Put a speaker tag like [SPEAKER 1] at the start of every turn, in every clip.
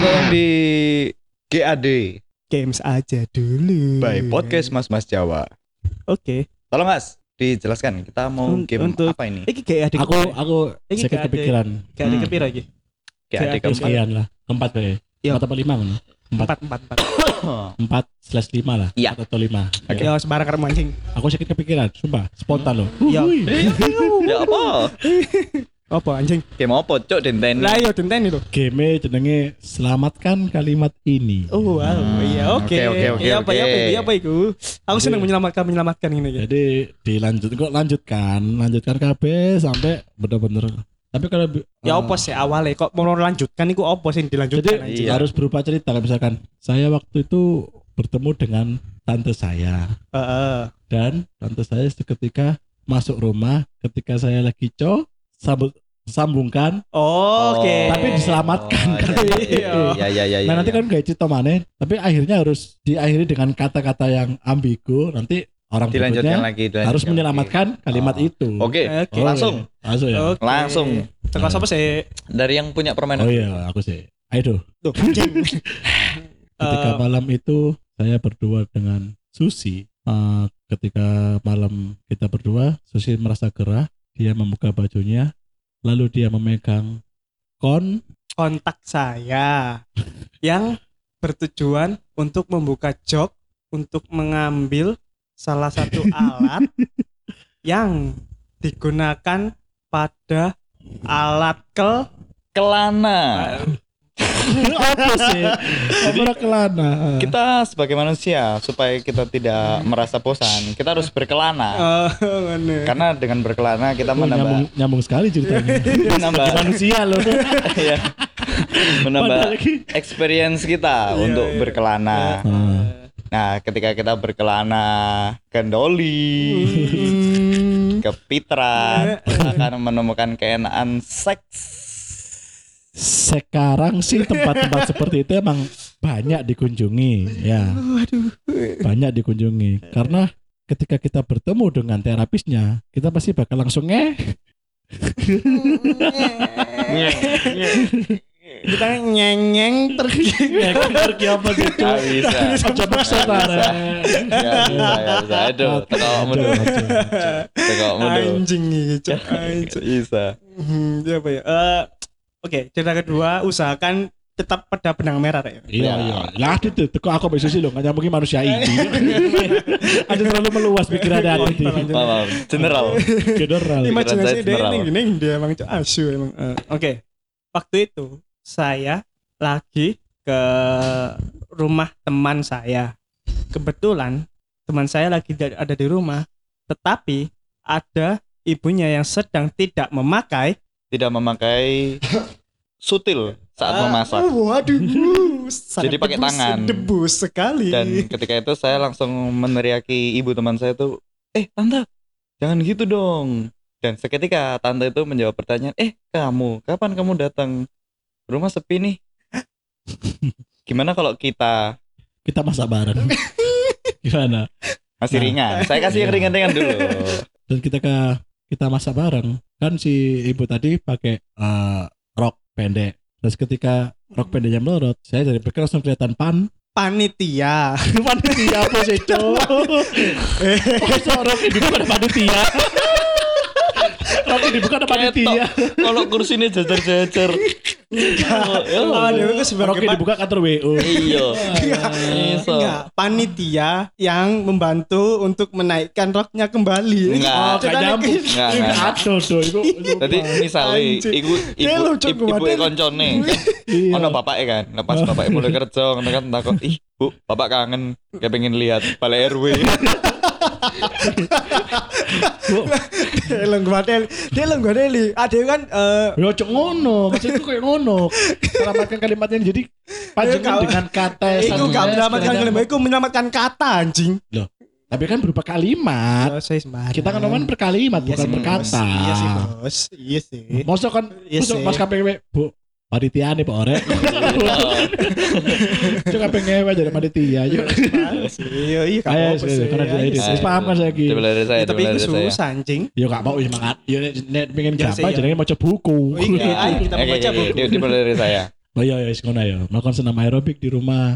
[SPEAKER 1] Selamat datang di GAD
[SPEAKER 2] Games aja dulu.
[SPEAKER 1] by Podcast Mas Mas Jawa.
[SPEAKER 2] Oke.
[SPEAKER 1] Tolong Mas, dijelaskan kita mau
[SPEAKER 2] Un-
[SPEAKER 1] game
[SPEAKER 2] untuk-
[SPEAKER 1] apa ini?
[SPEAKER 2] Iki kayak adik
[SPEAKER 3] aku aku
[SPEAKER 2] Ini gak ada-
[SPEAKER 3] kepikiran
[SPEAKER 2] kayak adik
[SPEAKER 1] Hmm.
[SPEAKER 2] kepira iki?
[SPEAKER 1] GAD keempat.
[SPEAKER 3] sekian lah empat kayak
[SPEAKER 2] Iya.
[SPEAKER 3] empat apa lima mana
[SPEAKER 2] Empat empat empat.
[SPEAKER 3] empat slash lima lah
[SPEAKER 1] Iya.
[SPEAKER 3] Empat atau lima
[SPEAKER 1] Oke.
[SPEAKER 2] Ya sembarang karo mancing.
[SPEAKER 3] aku sedikit kepikiran sumpah spontan loh
[SPEAKER 2] Iya.
[SPEAKER 1] Ya apa?
[SPEAKER 2] Apa anjing?
[SPEAKER 1] Game apa cok denten?
[SPEAKER 2] Lah yo denten itu.
[SPEAKER 3] game jenenge selamatkan kalimat ini
[SPEAKER 2] Oh wow.
[SPEAKER 1] Hmm,
[SPEAKER 2] Iya oke.
[SPEAKER 1] oke, oke, oke,
[SPEAKER 2] Iya apa ya
[SPEAKER 1] oke.
[SPEAKER 2] apa iya apa iku? Aku seneng menyelamatkan menyelamatkan ini ya.
[SPEAKER 3] jadi dilanjut kok lanjutkan lanjutkan KB sampai bener-bener tapi kalau
[SPEAKER 2] Ya
[SPEAKER 3] eh,
[SPEAKER 2] apa sih awalnya kok mau lanjutkan iku apa sih dilanjutkan
[SPEAKER 3] jadi
[SPEAKER 2] anjing?
[SPEAKER 1] Iya.
[SPEAKER 3] harus berupa cerita misalkan saya waktu itu bertemu dengan tante saya
[SPEAKER 2] Heeh.
[SPEAKER 3] dan tante saya seketika masuk rumah ketika saya lagi co sambut sambungkan
[SPEAKER 2] Oh, Oke.
[SPEAKER 3] Tapi diselamatkan.
[SPEAKER 1] Oh,
[SPEAKER 2] Iya.
[SPEAKER 1] Ya ya ya ya.
[SPEAKER 3] nah nanti kan gak cerita mana tapi akhirnya harus diakhiri dengan kata-kata yang ambigu nanti orang
[SPEAKER 1] dilanjutkan
[SPEAKER 3] berikutnya
[SPEAKER 1] lagi dilanjutkan
[SPEAKER 3] harus
[SPEAKER 1] lagi.
[SPEAKER 3] menyelamatkan kalimat
[SPEAKER 1] Oh.
[SPEAKER 3] itu
[SPEAKER 1] Oke,
[SPEAKER 2] Oke.
[SPEAKER 3] Oh,
[SPEAKER 1] langsung
[SPEAKER 3] iya. langsung ya
[SPEAKER 2] Oke.
[SPEAKER 1] Langsung.
[SPEAKER 2] Teko siapa sih?
[SPEAKER 1] dari yang punya permainan.
[SPEAKER 3] oh iya aku sih ayo.
[SPEAKER 2] Tuh,
[SPEAKER 3] ketika
[SPEAKER 2] Eh,
[SPEAKER 3] malam itu saya berdua dengan Susi Eh, ketika malam kita berdua Susi merasa gerah dia membuka bajunya lalu dia memegang kon
[SPEAKER 2] kontak saya yang bertujuan untuk membuka jok untuk mengambil salah satu alat yang digunakan pada alat kel
[SPEAKER 1] Kelana.
[SPEAKER 3] apa sih apa kelana
[SPEAKER 1] Kita sebagai manusia supaya kita tidak merasa bosan, kita harus berkelana.
[SPEAKER 2] Ngene.
[SPEAKER 1] Karena dengan berkelana kita
[SPEAKER 3] Oh, nyambung,
[SPEAKER 1] menambah
[SPEAKER 3] nyambung sekali ceritanya
[SPEAKER 1] menambah
[SPEAKER 3] manusia loh
[SPEAKER 1] ya, menambah experience kita
[SPEAKER 2] Iya,
[SPEAKER 1] untuk
[SPEAKER 2] iya.
[SPEAKER 1] berkelana.
[SPEAKER 3] Ah.
[SPEAKER 1] Nah, ketika kita berkelana ke Doli,
[SPEAKER 2] Hmm.
[SPEAKER 1] ke Pitra, akan menemukan keenaan seks.
[SPEAKER 3] Sekarang sih tempat-tempat seperti itu emang banyak dikunjungi ya banyak dikunjungi karena ketika kita bertemu dengan terapisnya kita pasti bakal langsung eh
[SPEAKER 2] kita nyeng-nyeng pergi
[SPEAKER 3] apa sih
[SPEAKER 1] Gak bisa.
[SPEAKER 3] Aja maksa. Tara.
[SPEAKER 1] Gak bisa, gak bisa. Aduh,
[SPEAKER 2] anjing gitu
[SPEAKER 1] bisa.
[SPEAKER 2] Apa ya Oke cerita kedua usahakan tetap pada benang merah ya
[SPEAKER 3] Iya iya. Lah itu tuh kok aku besok sih loh nggak mungkin manusia ini. Ada terlalu meluas pikiran ada hati.
[SPEAKER 1] Maaf. General.
[SPEAKER 3] General.
[SPEAKER 2] imajinasi
[SPEAKER 1] saya
[SPEAKER 2] dia ini gini dia emang itu asu emang Eh, oke waktu itu saya lagi ke rumah teman saya kebetulan teman saya lagi da- ada di rumah tetapi ada ibunya yang sedang tidak memakai
[SPEAKER 1] Tidak memakai sutil saat memasak.
[SPEAKER 2] Ah, waduh sangat
[SPEAKER 1] Jadi pakai
[SPEAKER 2] debus-
[SPEAKER 1] tangan.
[SPEAKER 2] debus sekali
[SPEAKER 1] Dan ketika itu saya langsung meneriaki ibu teman saya tuh, eh tante, jangan gitu dong. Dan seketika tante itu menjawab pertanyaan, eh kamu, kapan kamu datang? Rumah sepi nih. Gimana kalau kita
[SPEAKER 3] Kita masak bareng. Gimana?
[SPEAKER 1] masih
[SPEAKER 3] Nah.
[SPEAKER 1] ringan? Saya kasih yang ringan-ringan dulu.
[SPEAKER 3] Dan ketika kita masak bareng, kan si ibu tadi pakai eh, rok pendek. Terus ketika rok pendeknya melorot, saya dari pikir langsung kelihatan pan.
[SPEAKER 2] panitia
[SPEAKER 3] Panitia apa sih? Oh, so, rok ini bukan panitia. rok ini bukan panitia.
[SPEAKER 1] Kalau kursinya jajar-jajar. Oh,
[SPEAKER 2] Oh, dia itu
[SPEAKER 3] Rok
[SPEAKER 2] sebagai
[SPEAKER 3] ini
[SPEAKER 2] pan-
[SPEAKER 3] bukan kantor WO.
[SPEAKER 1] Iya. Iso.
[SPEAKER 2] Enggak, panitia yang membantu untuk menaikkan roknya kembali.
[SPEAKER 1] Enggak.
[SPEAKER 3] Oh,
[SPEAKER 2] Ceritanya
[SPEAKER 3] gak nyambung.
[SPEAKER 2] gitu.
[SPEAKER 1] Enggak, enggak.
[SPEAKER 3] Aduh, tuh,
[SPEAKER 1] Tadi misalnya
[SPEAKER 2] Anjing.
[SPEAKER 1] ibu ibu ibu, koncone
[SPEAKER 3] Iya.
[SPEAKER 1] ono bapaknya kan lepas bapaknya mulai kerja kan takut ih bu bapak kangen kayak pengen lihat balai RW
[SPEAKER 2] Dia leng gwadel, dia leng gwadeli. Ada kan eh
[SPEAKER 3] Ya cok ngono, maksudku kayak ngono. Selamatkan kalimatnya jadi panjenengan
[SPEAKER 2] Kau-
[SPEAKER 3] dengan kata
[SPEAKER 2] itu gak menyelamatkan kalimat, itu menyelamatkan kata anjing.
[SPEAKER 3] Tapi kan berupa kalimat.
[SPEAKER 2] Oh, saya sembarang.
[SPEAKER 3] Kita kan ngomongin per kalimat
[SPEAKER 2] Iya
[SPEAKER 3] bukan
[SPEAKER 2] sih,
[SPEAKER 3] per
[SPEAKER 2] Bos.
[SPEAKER 3] kata.
[SPEAKER 2] Iya sih, Bos. Iya sih.
[SPEAKER 3] Masa kan
[SPEAKER 2] Iya
[SPEAKER 3] masa. Mas KPW, Bu, panitia nih Pak Orek. Cuma pengen ngewe jadi panitia. Yuk.
[SPEAKER 2] Iya, iya,
[SPEAKER 3] sih,
[SPEAKER 2] sih.
[SPEAKER 3] karena dia ini paham kan saya
[SPEAKER 1] Coba
[SPEAKER 2] Ya, tapi
[SPEAKER 1] coba
[SPEAKER 2] itu susah anjing.
[SPEAKER 3] Ya gak mau ya semangat. Ya nek- nek pengen
[SPEAKER 2] Ya, sih,
[SPEAKER 3] gambar
[SPEAKER 2] ya.
[SPEAKER 3] jadi mau buku.
[SPEAKER 2] Oh, iya, ayo kita membaca
[SPEAKER 1] oke,
[SPEAKER 2] buku.
[SPEAKER 1] Dimulai dari saya
[SPEAKER 3] Oh iya, iya, ngono ya. Melakukan senam aerobik di rumah.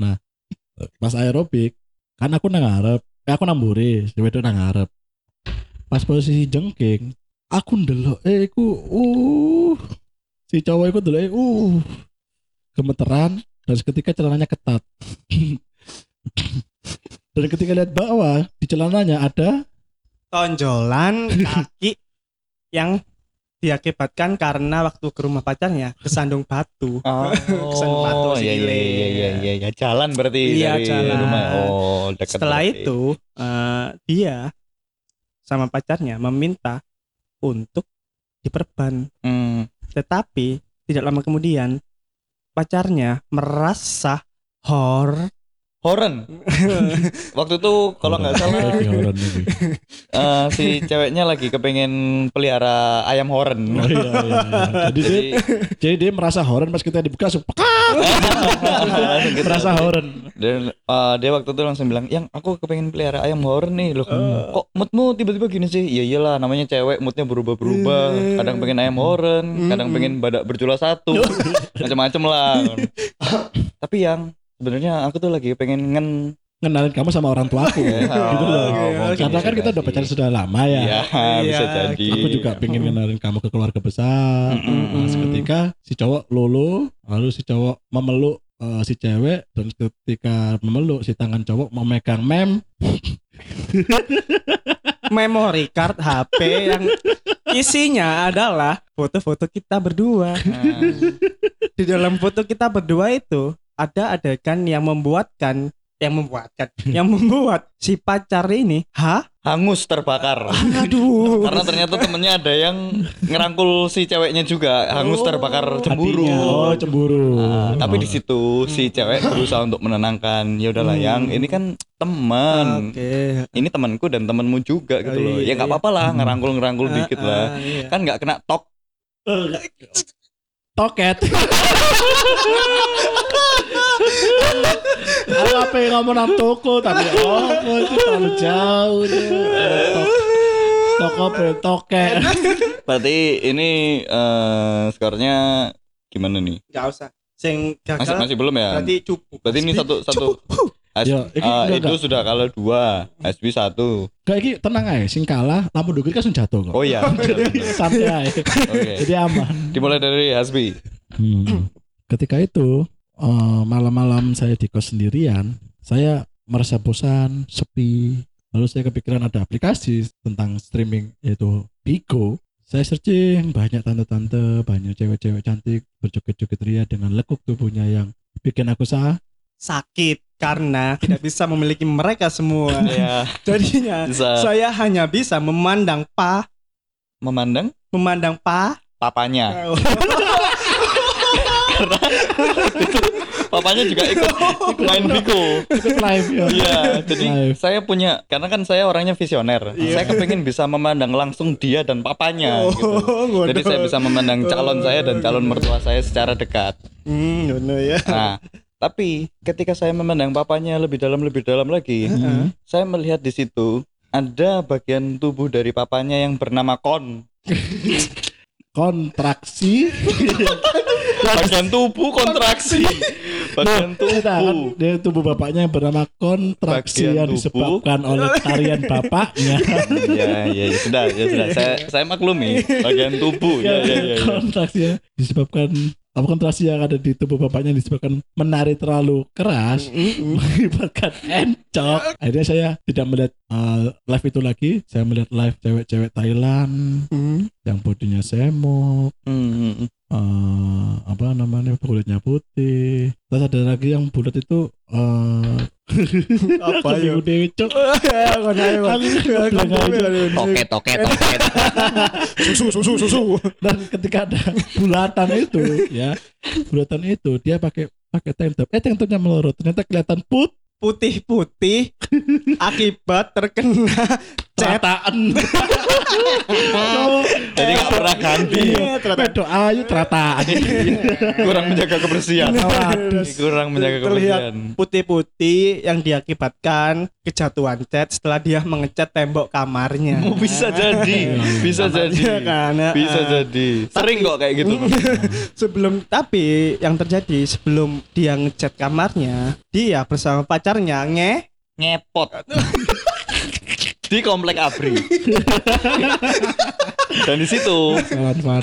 [SPEAKER 3] Nah, pas aerobik, kan aku nang ngarep. Eh, aku nang mburi, wedok nang ngarep. Pas posisi jengking, aku ndelok eh iku uh si cowok ndelok eh, uh gemeteran dan seketika celananya ketat. dan ketika lihat bawah di celananya ada
[SPEAKER 2] tonjolan kaki yang diakibatkan karena waktu ke rumah pacarnya kesandung batu.
[SPEAKER 1] Oh,
[SPEAKER 2] Kesan batu
[SPEAKER 1] iya, iya,
[SPEAKER 2] sikile.
[SPEAKER 1] iya, iya, iya, iya, jalan berarti
[SPEAKER 2] Iya,
[SPEAKER 1] dari
[SPEAKER 2] jalan.
[SPEAKER 1] rumah. Oh, dekat
[SPEAKER 2] Setelah
[SPEAKER 1] berarti.
[SPEAKER 2] itu eh, dia sama pacarnya meminta untuk diperban.
[SPEAKER 1] Hmm.
[SPEAKER 2] Tetapi tidak lama kemudian pacarnya merasa hor
[SPEAKER 1] Horen. Waktu itu kalau nggak salah eh, si ceweknya lagi kepengen pelihara ayam horen.
[SPEAKER 3] Oh, iya, iya, iya. Jadi, dia,
[SPEAKER 1] Jadi
[SPEAKER 3] jadi dia merasa horon pas kita dibuka langsung pekak,
[SPEAKER 1] gitu.
[SPEAKER 3] merasa horon.
[SPEAKER 1] Dan eh, dia waktu itu langsung bilang, "Yang aku kepengen pelihara ayam horen nih." Loh,
[SPEAKER 2] Eh.
[SPEAKER 1] kok moodmu tiba-tiba gini sih? Iya iyalah, namanya cewek moodnya berubah-berubah. Kadang pengen ayam horen, kadang pengen badak berjula satu. Macam-macam lah. Tapi yang sebenarnya aku tuh lagi pengen ngen
[SPEAKER 3] Ngenalin kamu sama orang tuaku.
[SPEAKER 1] Ya,
[SPEAKER 3] gitu loh.
[SPEAKER 2] oke.
[SPEAKER 3] Karena kan kita udah pacaran sudah lama ya.
[SPEAKER 1] Iya, bisa
[SPEAKER 2] Iya,
[SPEAKER 1] jadi.
[SPEAKER 3] Aku juga pengen ngenalin kamu ke keluarga besar.
[SPEAKER 1] Mm-mm.
[SPEAKER 3] Nah, seketika si cowok lulu, lalu si cowok memeluk eh, si cewek dan ketika memeluk si tangan cowok memegang mem
[SPEAKER 2] memory card HP yang isinya adalah foto-foto kita berdua.
[SPEAKER 1] Nah,
[SPEAKER 2] Di dalam foto kita berdua itu ada adegan yang membuatkan yang membuatkan yang membuat si pacar ini hah
[SPEAKER 1] hangus terbakar.
[SPEAKER 2] aduh
[SPEAKER 1] Karena ternyata temennya ada yang ngerangkul si ceweknya juga hangus
[SPEAKER 2] Oh,
[SPEAKER 1] terbakar cemburu.
[SPEAKER 3] hatinya. Oh, cemburu.
[SPEAKER 1] Nah, tapi di
[SPEAKER 3] Oh.
[SPEAKER 1] situ si cewek berusaha untuk menenangkan. Ya udahlah
[SPEAKER 2] Hmm.
[SPEAKER 1] yang ini kan teman.
[SPEAKER 2] oke
[SPEAKER 1] Ini temanku dan temanmu juga gitu
[SPEAKER 2] Oh,
[SPEAKER 1] loh.
[SPEAKER 2] iya,
[SPEAKER 1] Ya nggak
[SPEAKER 2] iya.
[SPEAKER 1] apa-apa lah ngerangkul-ngerangkul
[SPEAKER 2] Ah,
[SPEAKER 1] dikit lah.
[SPEAKER 2] ah, iya.
[SPEAKER 1] Kan nggak kena tok.
[SPEAKER 3] Toket. Aku apa yang ngomong nang toko tapi oh itu terlalu jauh Toko pengen toket.
[SPEAKER 1] Berarti ini eh, skornya gimana nih?
[SPEAKER 2] nggak usah sing
[SPEAKER 1] Masih
[SPEAKER 2] gagal
[SPEAKER 1] masih belum ya?
[SPEAKER 2] berarti cukup
[SPEAKER 1] Berarti ini satu satu Has-
[SPEAKER 3] Ya, iki
[SPEAKER 1] eh,
[SPEAKER 3] enggak,
[SPEAKER 1] itu
[SPEAKER 3] enggak.
[SPEAKER 1] sudah kalau dua, SB satu.
[SPEAKER 3] Kayak iki tenang aja, sing kalah lampu dukir kan langsung jatuh kok.
[SPEAKER 1] Oh iya.
[SPEAKER 3] Jadi santai aja.
[SPEAKER 1] Oke.
[SPEAKER 3] Jadi aman.
[SPEAKER 1] Dimulai dari Hasbi.
[SPEAKER 3] Hmm. Ketika itu eh, malam-malam saya di kos sendirian, saya merasa bosan, sepi. Lalu saya kepikiran ada aplikasi tentang streaming yaitu Bigo. Saya searching banyak tante-tante, banyak cewek-cewek cantik berjoget-joget ria dengan lekuk tubuhnya yang bikin aku sah.
[SPEAKER 2] sakit karena tidak bisa memiliki mereka semua
[SPEAKER 1] Ya,
[SPEAKER 2] jadinya
[SPEAKER 1] bisa
[SPEAKER 2] saya hanya bisa memandang pa
[SPEAKER 1] memandang
[SPEAKER 2] memandang pa
[SPEAKER 1] papanya. Papanya juga ikut main.
[SPEAKER 3] Ikut live ya.
[SPEAKER 1] Iya, jadi
[SPEAKER 3] Live.
[SPEAKER 1] saya punya karena kan saya orangnya visioner.
[SPEAKER 2] Iya.
[SPEAKER 1] Saya kepingin bisa memandang langsung dia dan papanya gitu.
[SPEAKER 2] Oh,
[SPEAKER 1] Jadi saya bisa memandang calon saya dan calon mertua saya secara dekat.
[SPEAKER 2] hmm ngono ya
[SPEAKER 1] Nah, tapi ketika saya memandang papanya lebih dalam lebih dalam lagi,
[SPEAKER 3] Hmm.
[SPEAKER 1] saya melihat di situ ada bagian tubuh dari papanya yang bernama kon.
[SPEAKER 3] Kontraksi.
[SPEAKER 1] Bagian tubuh kontraksi. Bagian
[SPEAKER 3] Tidak, kan
[SPEAKER 1] tubuh.
[SPEAKER 3] dia tubuh bapaknya yang bernama kontraksi
[SPEAKER 1] Bagian
[SPEAKER 3] yang
[SPEAKER 1] tubuh.
[SPEAKER 3] disebabkan oleh tarian bapaknya.
[SPEAKER 1] Ya, ya, ya, sudah, ya sudah. Saya saya maklumi bagian tubuh. Ya, ya, ya. ya.
[SPEAKER 3] kontraksi ya disebabkan apa kontraksi yang ada di tubuh bapaknya disebabkan menari terlalu keras mengakibatkan encok. Akhirnya saya tidak melihat uh, live itu lagi. Saya melihat live cewek-cewek Thailand
[SPEAKER 2] Hmm.
[SPEAKER 3] yang bodinya semok
[SPEAKER 1] Hmm,
[SPEAKER 3] uh, apa namanya kulitnya putih. Terus ada lagi yang bulat itu uh,
[SPEAKER 2] apa ya?
[SPEAKER 3] Dewi cok
[SPEAKER 1] Toket, toket, toket.
[SPEAKER 2] susu susu susu.
[SPEAKER 3] Dan ketika ada bulatan itu ya bulatan itu dia pakai pakai tank top eh tank topnya melorot. Ternyata kelihatan put
[SPEAKER 2] putih-putih akibat terkena
[SPEAKER 3] terataan.
[SPEAKER 1] Jadi nggak pernah ganti.
[SPEAKER 3] Iya, ayu terataan.
[SPEAKER 1] Kurang menjaga kebersihan. Kurang menjaga
[SPEAKER 2] terlihat
[SPEAKER 1] kebersihan.
[SPEAKER 2] putih-putih yang diakibatkan kejatuhan cat setelah dia mengecat tembok kamarnya.
[SPEAKER 1] Oh, bisa jadi, bisa
[SPEAKER 2] Kamarnya
[SPEAKER 1] jadi,
[SPEAKER 2] kan, ya.
[SPEAKER 1] bisa jadi. Sering kok kayak gitu.
[SPEAKER 2] sebelum tapi yang terjadi sebelum dia ngecat kamarnya, dia bersama pacarnya nge
[SPEAKER 1] Ngepot. Di komplek Abri. Dan di situ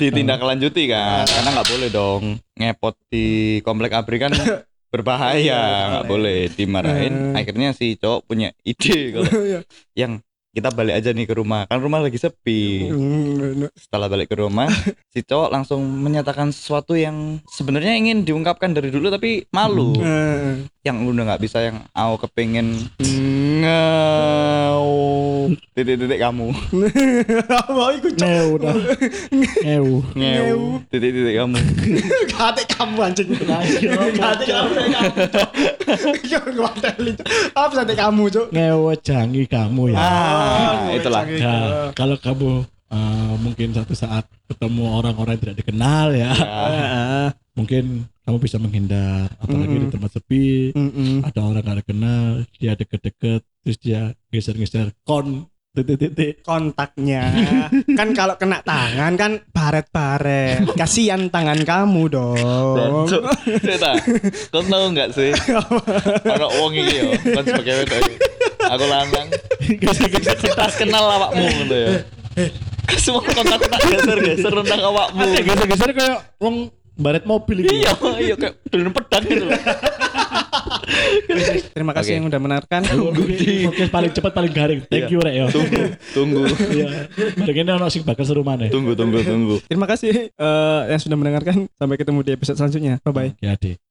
[SPEAKER 1] ditindaklanjuti kan, karena nggak boleh dong ngepot di komplek Abri kan berbahaya, nggak boleh. dimarahin. Akhirnya si cowok punya ide kalau yang kita balik aja nih ke rumah, kan rumah lagi sepi. setelah balik ke rumah si cowok langsung menyatakan sesuatu yang sebenarnya ingin diungkapkan dari dulu tapi malu.
[SPEAKER 2] Eh,
[SPEAKER 1] yang udah nggak bisa yang aku kepengen ngau titik-titik kamu.
[SPEAKER 2] Ikut cok?
[SPEAKER 3] Neu dah. Neu.
[SPEAKER 1] ngeu. Titik-titik kamu.
[SPEAKER 2] Kate kamu anjing. Kate kamu Yo ngwateli Apa sate kamu cok?
[SPEAKER 3] Neu jangi kamu ya.
[SPEAKER 1] ah itulah.
[SPEAKER 3] Ya, kalau kamu uh, mungkin satu saat ketemu orang-orang yang tidak dikenal ya,
[SPEAKER 2] Heeh.
[SPEAKER 3] mungkin kamu bisa menghindar. Apalagi di tempat sepi,
[SPEAKER 2] Mm-mm.
[SPEAKER 3] ada orang kenal, dia deket-deket, terus dia geser-geser kon titik-titik.
[SPEAKER 2] kontaknya kan kalau kena tangan kan baret-baret kasihan tangan kamu dong
[SPEAKER 1] Ceta, kau tahu nggak sih? Ada uang ini ya, kan sebagai wedok. Aku lanang, tas kenal awakmu gitu ya. Semua kontak tak geser-geser tentang awakmu.
[SPEAKER 3] Geser-geser kayak wong baret mobil gitu.
[SPEAKER 1] Iya, iya kayak dulu pedang gitu.
[SPEAKER 2] terima kasih
[SPEAKER 1] Oke.
[SPEAKER 2] yang udah menarikan
[SPEAKER 3] Podcast paling cepat paling garing. Thank you rek yo.
[SPEAKER 1] Tunggu, tunggu,
[SPEAKER 3] Iya. Ini ono sing bakal seru maneh.
[SPEAKER 1] tunggu, tunggu, tunggu.
[SPEAKER 2] terima kasih eh, yang sudah mendengarkan sampai ketemu di episode selanjutnya bye bye
[SPEAKER 3] Ya, Dik.